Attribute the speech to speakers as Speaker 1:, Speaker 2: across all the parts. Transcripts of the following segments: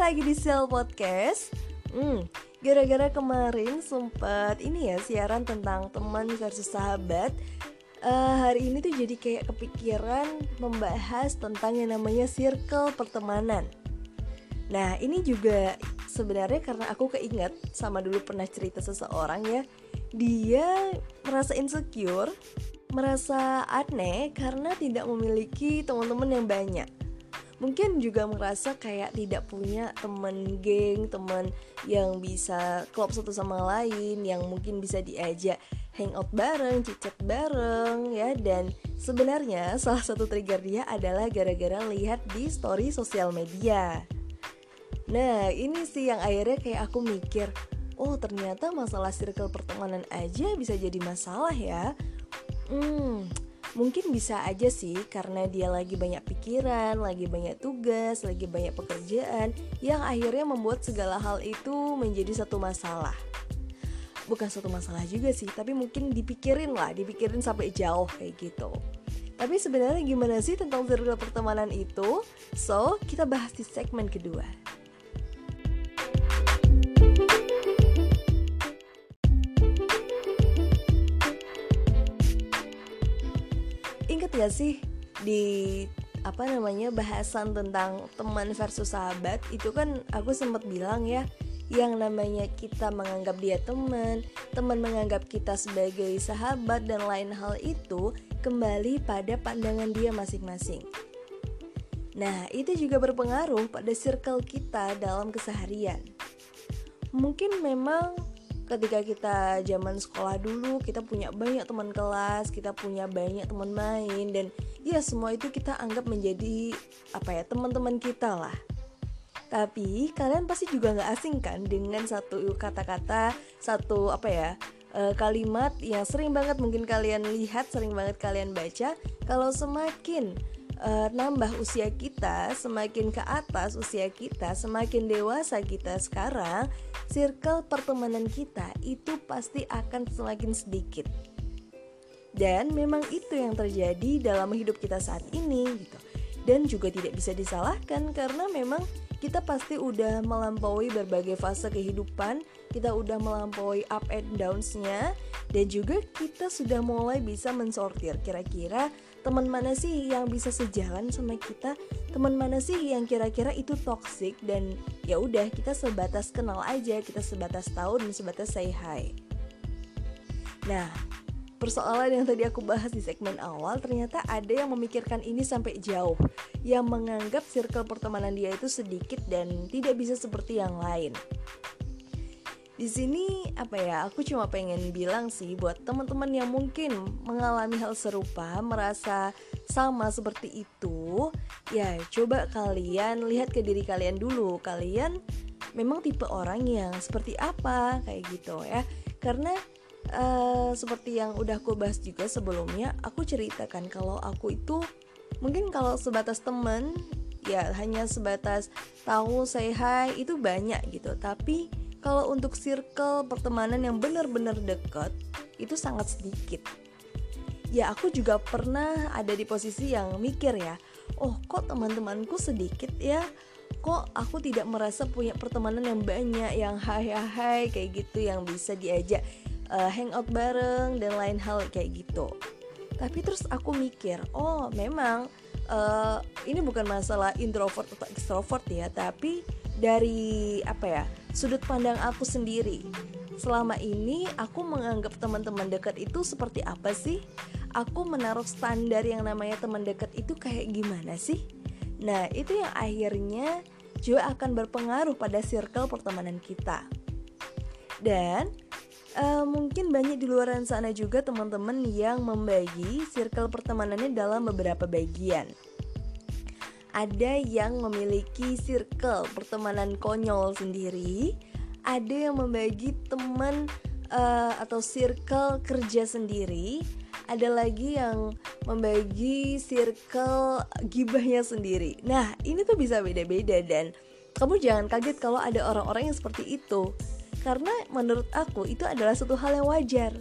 Speaker 1: lagi di Sel Podcast. Hmm, gara-gara kemarin sempat ini ya siaran tentang teman versus sahabat. Uh, hari ini tuh jadi kayak kepikiran membahas tentang yang namanya circle pertemanan. Nah, ini juga sebenarnya karena aku keinget sama dulu pernah cerita seseorang ya, dia merasa insecure, merasa aneh karena tidak memiliki teman-teman yang banyak mungkin juga merasa kayak tidak punya temen geng, temen yang bisa klop satu sama lain, yang mungkin bisa diajak hangout bareng, cicat bareng ya dan sebenarnya salah satu trigger dia adalah gara-gara lihat di story sosial media. Nah, ini sih yang akhirnya kayak aku mikir, oh ternyata masalah circle pertemanan aja bisa jadi masalah ya. Hmm, Mungkin bisa aja sih karena dia lagi banyak pikiran, lagi banyak tugas, lagi banyak pekerjaan yang akhirnya membuat segala hal itu menjadi satu masalah. Bukan satu masalah juga sih, tapi mungkin dipikirin lah, dipikirin sampai jauh kayak gitu. Tapi sebenarnya gimana sih tentang circle pertemanan itu? So, kita bahas di segmen kedua. Gak sih di apa namanya bahasan tentang teman versus sahabat itu kan aku sempat bilang ya yang namanya kita menganggap dia teman, teman menganggap kita sebagai sahabat dan lain hal itu kembali pada pandangan dia masing-masing. Nah, itu juga berpengaruh pada circle kita dalam keseharian. Mungkin memang ketika kita zaman sekolah dulu kita punya banyak teman kelas kita punya banyak teman main dan ya semua itu kita anggap menjadi apa ya teman-teman kita lah. Tapi kalian pasti juga nggak asing kan dengan satu kata-kata satu apa ya eh, kalimat yang sering banget mungkin kalian lihat sering banget kalian baca. Kalau semakin uh, nambah usia kita, semakin ke atas usia kita, semakin dewasa kita sekarang, circle pertemanan kita itu pasti akan semakin sedikit. Dan memang itu yang terjadi dalam hidup kita saat ini gitu. Dan juga tidak bisa disalahkan karena memang kita pasti udah melampaui berbagai fase kehidupan, kita udah melampaui up and downs-nya, dan juga kita sudah mulai bisa mensortir kira-kira teman mana sih yang bisa sejalan sama kita? Teman mana sih yang kira-kira itu toxic? Dan ya udah kita sebatas kenal aja kita sebatas tahu dan sebatas say hi. Nah persoalan yang tadi aku bahas di segmen awal ternyata ada yang memikirkan ini sampai jauh. Yang menganggap circle pertemanan dia itu sedikit dan tidak bisa seperti yang lain di sini apa ya aku cuma pengen bilang sih buat teman-teman yang mungkin mengalami hal serupa merasa sama seperti itu ya coba kalian lihat ke diri kalian dulu. Kalian memang tipe orang yang seperti apa kayak gitu ya. Karena uh, seperti yang udah aku bahas juga sebelumnya aku ceritakan kalau aku itu mungkin kalau sebatas temen ya hanya sebatas tahu say hi itu banyak gitu. Tapi kalau untuk circle pertemanan yang benar-benar dekat itu sangat sedikit. Ya aku juga pernah ada di posisi yang mikir ya, oh kok teman-temanku sedikit ya, kok aku tidak merasa punya pertemanan yang banyak, yang hai hai kayak gitu, yang bisa diajak uh, hangout bareng dan lain hal kayak gitu. Tapi terus aku mikir, oh memang uh, ini bukan masalah introvert atau extrovert ya, tapi dari apa ya sudut pandang aku sendiri. Selama ini aku menganggap teman-teman dekat itu seperti apa sih? Aku menaruh standar yang namanya teman dekat itu kayak gimana sih? Nah, itu yang akhirnya juga akan berpengaruh pada circle pertemanan kita. Dan uh, mungkin banyak di luar sana juga teman-teman yang membagi circle pertemanannya dalam beberapa bagian ada yang memiliki circle pertemanan konyol sendiri, ada yang membagi teman uh, atau circle kerja sendiri, ada lagi yang membagi circle gibahnya sendiri. Nah, ini tuh bisa beda-beda dan kamu jangan kaget kalau ada orang-orang yang seperti itu. Karena menurut aku itu adalah satu hal yang wajar.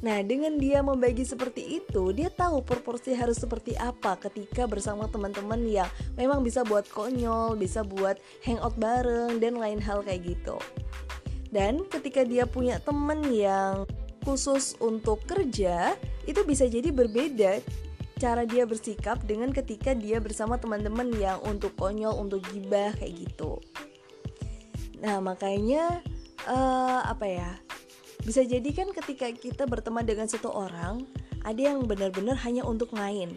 Speaker 1: Nah, dengan dia membagi seperti itu, dia tahu proporsi harus seperti apa ketika bersama teman-teman yang memang bisa buat konyol, bisa buat hangout bareng, dan lain hal kayak gitu. Dan ketika dia punya teman yang khusus untuk kerja, itu bisa jadi berbeda cara dia bersikap dengan ketika dia bersama teman-teman yang untuk konyol, untuk gibah kayak gitu. Nah, makanya uh, apa ya? Bisa jadi kan ketika kita berteman dengan satu orang, ada yang benar-benar hanya untuk main,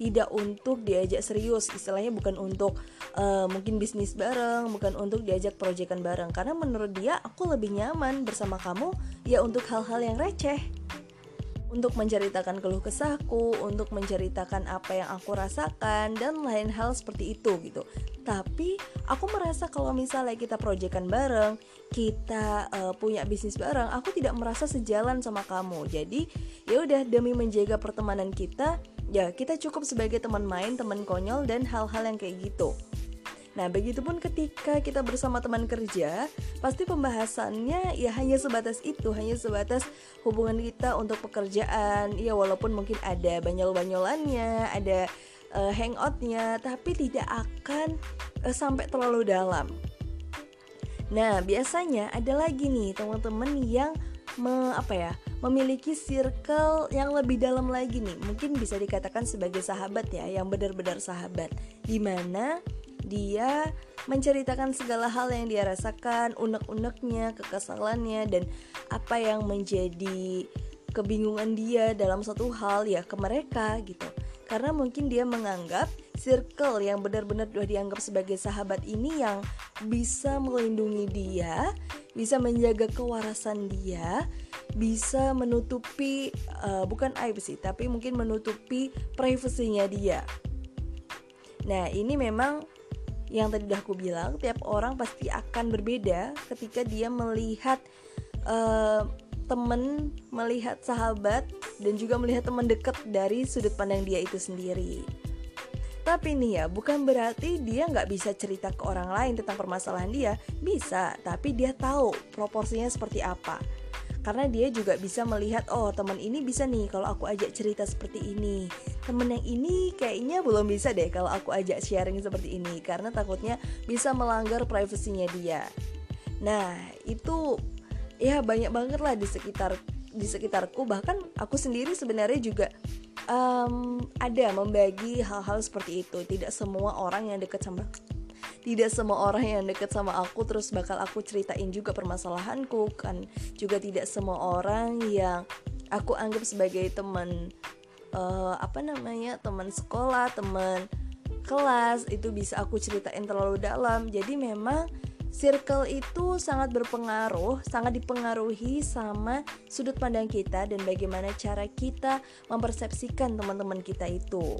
Speaker 1: tidak untuk diajak serius, istilahnya bukan untuk uh, mungkin bisnis bareng, bukan untuk diajak proyekan bareng. Karena menurut dia aku lebih nyaman bersama kamu ya untuk hal-hal yang receh untuk menceritakan keluh kesahku, untuk menceritakan apa yang aku rasakan dan lain hal seperti itu gitu. Tapi aku merasa kalau misalnya kita proyekan bareng, kita uh, punya bisnis bareng, aku tidak merasa sejalan sama kamu. Jadi ya udah demi menjaga pertemanan kita, ya kita cukup sebagai teman main, teman konyol dan hal-hal yang kayak gitu. Nah, begitupun ketika kita bersama teman kerja, pasti pembahasannya ya hanya sebatas itu, hanya sebatas hubungan kita untuk pekerjaan. Ya walaupun mungkin ada banyol-banyolannya, ada uh, hangoutnya, tapi tidak akan uh, sampai terlalu dalam. Nah, biasanya ada lagi nih teman-teman yang me, apa ya memiliki circle yang lebih dalam lagi nih mungkin bisa dikatakan sebagai sahabat ya yang benar-benar sahabat di mana dia menceritakan segala hal yang dia rasakan, unek-uneknya, kekesalannya, dan apa yang menjadi kebingungan dia dalam satu hal ya ke mereka gitu. Karena mungkin dia menganggap circle yang benar-benar sudah dianggap sebagai sahabat ini yang bisa melindungi dia, bisa menjaga kewarasan dia, bisa menutupi uh, bukan aib sih, tapi mungkin menutupi privasinya dia. Nah, ini memang yang tadi udah aku bilang tiap orang pasti akan berbeda ketika dia melihat uh, temen melihat sahabat dan juga melihat teman dekat dari sudut pandang dia itu sendiri. Tapi nih ya bukan berarti dia nggak bisa cerita ke orang lain tentang permasalahan dia. Bisa tapi dia tahu proporsinya seperti apa karena dia juga bisa melihat oh teman ini bisa nih kalau aku ajak cerita seperti ini. Temen yang ini kayaknya belum bisa deh kalau aku ajak sharing seperti ini karena takutnya bisa melanggar privasinya dia. Nah itu ya banyak banget lah di sekitar di sekitarku. Bahkan aku sendiri sebenarnya juga um, ada membagi hal-hal seperti itu. Tidak semua orang yang dekat sama tidak semua orang yang deket sama aku terus bakal aku ceritain juga permasalahanku kan juga tidak semua orang yang aku anggap sebagai teman uh, apa namanya teman sekolah teman kelas itu bisa aku ceritain terlalu dalam jadi memang circle itu sangat berpengaruh, sangat dipengaruhi sama sudut pandang kita dan bagaimana cara kita mempersepsikan teman-teman kita itu.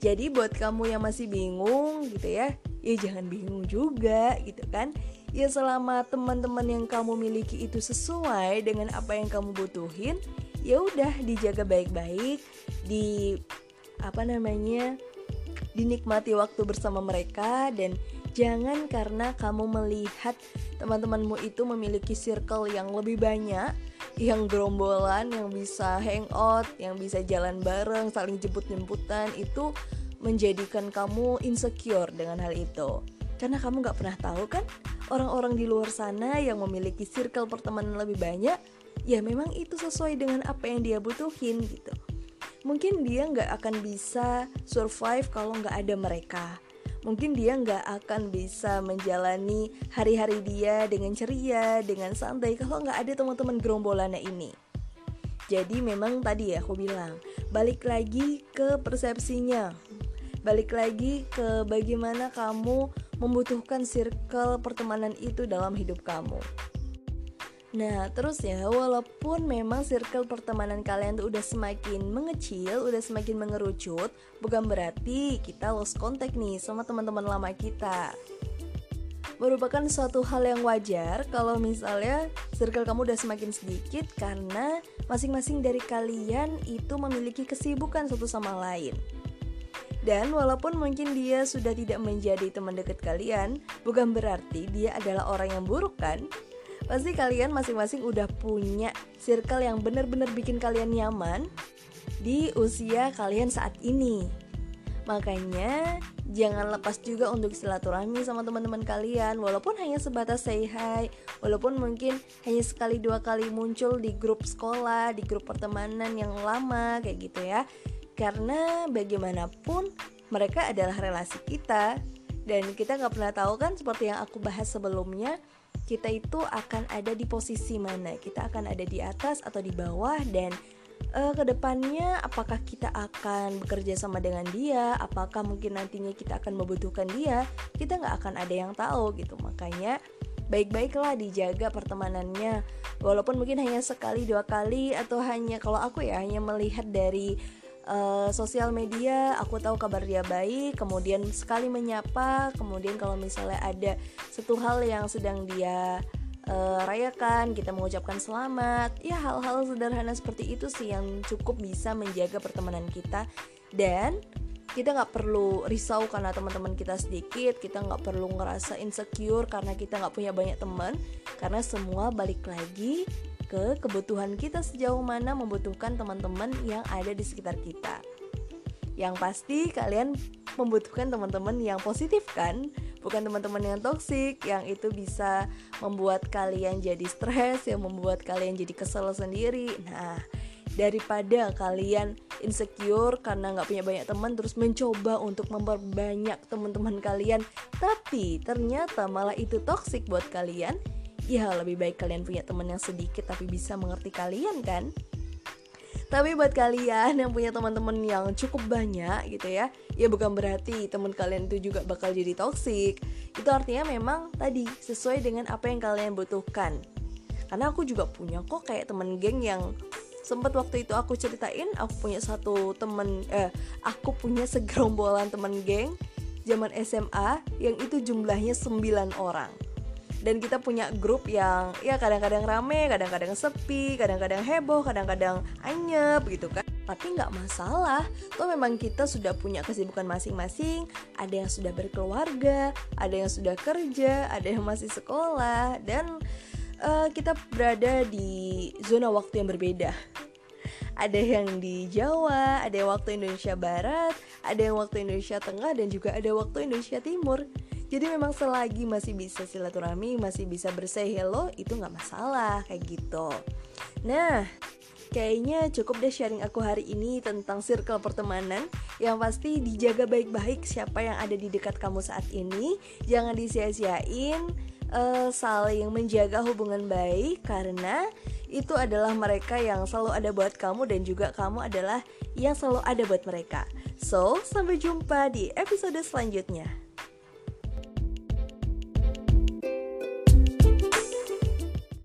Speaker 1: Jadi buat kamu yang masih bingung gitu ya, ya jangan bingung juga gitu kan. Ya selama teman-teman yang kamu miliki itu sesuai dengan apa yang kamu butuhin ya udah dijaga baik-baik di apa namanya dinikmati waktu bersama mereka dan jangan karena kamu melihat teman-temanmu itu memiliki circle yang lebih banyak yang gerombolan yang bisa hangout yang bisa jalan bareng saling jemput-jemputan itu menjadikan kamu insecure dengan hal itu. Karena kamu gak pernah tahu kan orang-orang di luar sana yang memiliki circle pertemanan lebih banyak ya memang itu sesuai dengan apa yang dia butuhin gitu. Mungkin dia nggak akan bisa survive kalau nggak ada mereka mungkin dia nggak akan bisa menjalani hari-hari dia dengan ceria dengan santai kalau nggak ada teman-teman gerombolannya ini jadi memang tadi ya aku bilang balik lagi ke persepsinya balik lagi ke bagaimana kamu membutuhkan circle pertemanan itu dalam hidup kamu. Nah, terus ya, walaupun memang circle pertemanan kalian tuh udah semakin mengecil, udah semakin mengerucut, bukan berarti kita lost contact nih sama teman-teman lama kita. Merupakan suatu hal yang wajar kalau misalnya circle kamu udah semakin sedikit karena masing-masing dari kalian itu memiliki kesibukan satu sama lain. Dan walaupun mungkin dia sudah tidak menjadi teman dekat kalian, bukan berarti dia adalah orang yang buruk kan? Pasti kalian masing-masing udah punya circle yang bener-bener bikin kalian nyaman di usia kalian saat ini. Makanya jangan lepas juga untuk silaturahmi sama teman-teman kalian walaupun hanya sebatas say hi, walaupun mungkin hanya sekali dua kali muncul di grup sekolah, di grup pertemanan yang lama kayak gitu ya. Karena bagaimanapun mereka adalah relasi kita dan kita nggak pernah tahu kan seperti yang aku bahas sebelumnya kita itu akan ada di posisi mana. Kita akan ada di atas atau di bawah dan uh, ke depannya apakah kita akan bekerja sama dengan dia? Apakah mungkin nantinya kita akan membutuhkan dia? Kita nggak akan ada yang tahu gitu. Makanya baik-baiklah dijaga pertemanannya. Walaupun mungkin hanya sekali dua kali atau hanya kalau aku ya hanya melihat dari uh, sosial media aku tahu kabar dia baik kemudian sekali menyapa kemudian kalau misalnya ada satu hal yang sedang dia uh, rayakan kita mengucapkan selamat ya hal-hal sederhana seperti itu sih yang cukup bisa menjaga pertemanan kita. Dan kita nggak perlu risau karena teman-teman kita sedikit kita nggak perlu ngerasa insecure karena kita nggak punya banyak teman karena semua balik lagi ke kebutuhan kita sejauh mana membutuhkan teman-teman yang ada di sekitar kita. Yang pasti kalian membutuhkan teman-teman yang positif kan? Bukan teman-teman yang toksik yang itu bisa membuat kalian jadi stres, yang membuat kalian jadi kesel sendiri. Nah, daripada kalian insecure karena nggak punya banyak teman terus mencoba untuk memperbanyak teman-teman kalian tapi ternyata malah itu toksik buat kalian ya lebih baik kalian punya teman yang sedikit tapi bisa mengerti kalian kan? Tapi buat kalian yang punya teman-teman yang cukup banyak gitu ya ya bukan berarti teman kalian itu juga bakal jadi toksik itu artinya memang tadi sesuai dengan apa yang kalian butuhkan. Karena aku juga punya kok kayak temen geng yang sempat waktu itu aku ceritain aku punya satu temen eh aku punya segerombolan temen geng zaman SMA yang itu jumlahnya 9 orang dan kita punya grup yang ya kadang-kadang rame, kadang-kadang sepi, kadang-kadang heboh, kadang-kadang anyep gitu kan. Tapi nggak masalah, toh memang kita sudah punya kesibukan masing-masing. Ada yang sudah berkeluarga, ada yang sudah kerja, ada yang masih sekolah, dan uh, kita berada di zona waktu yang berbeda ada yang di Jawa, ada yang waktu Indonesia Barat, ada yang waktu Indonesia Tengah, dan juga ada waktu Indonesia Timur. Jadi memang selagi masih bisa silaturahmi, masih bisa bersay hello, itu nggak masalah kayak gitu. Nah, kayaknya cukup deh sharing aku hari ini tentang circle pertemanan. Yang pasti dijaga baik-baik siapa yang ada di dekat kamu saat ini. Jangan disia-siain uh, saling menjaga hubungan baik karena itu adalah mereka yang selalu ada buat kamu dan juga kamu adalah yang selalu ada buat mereka. So sampai jumpa di episode selanjutnya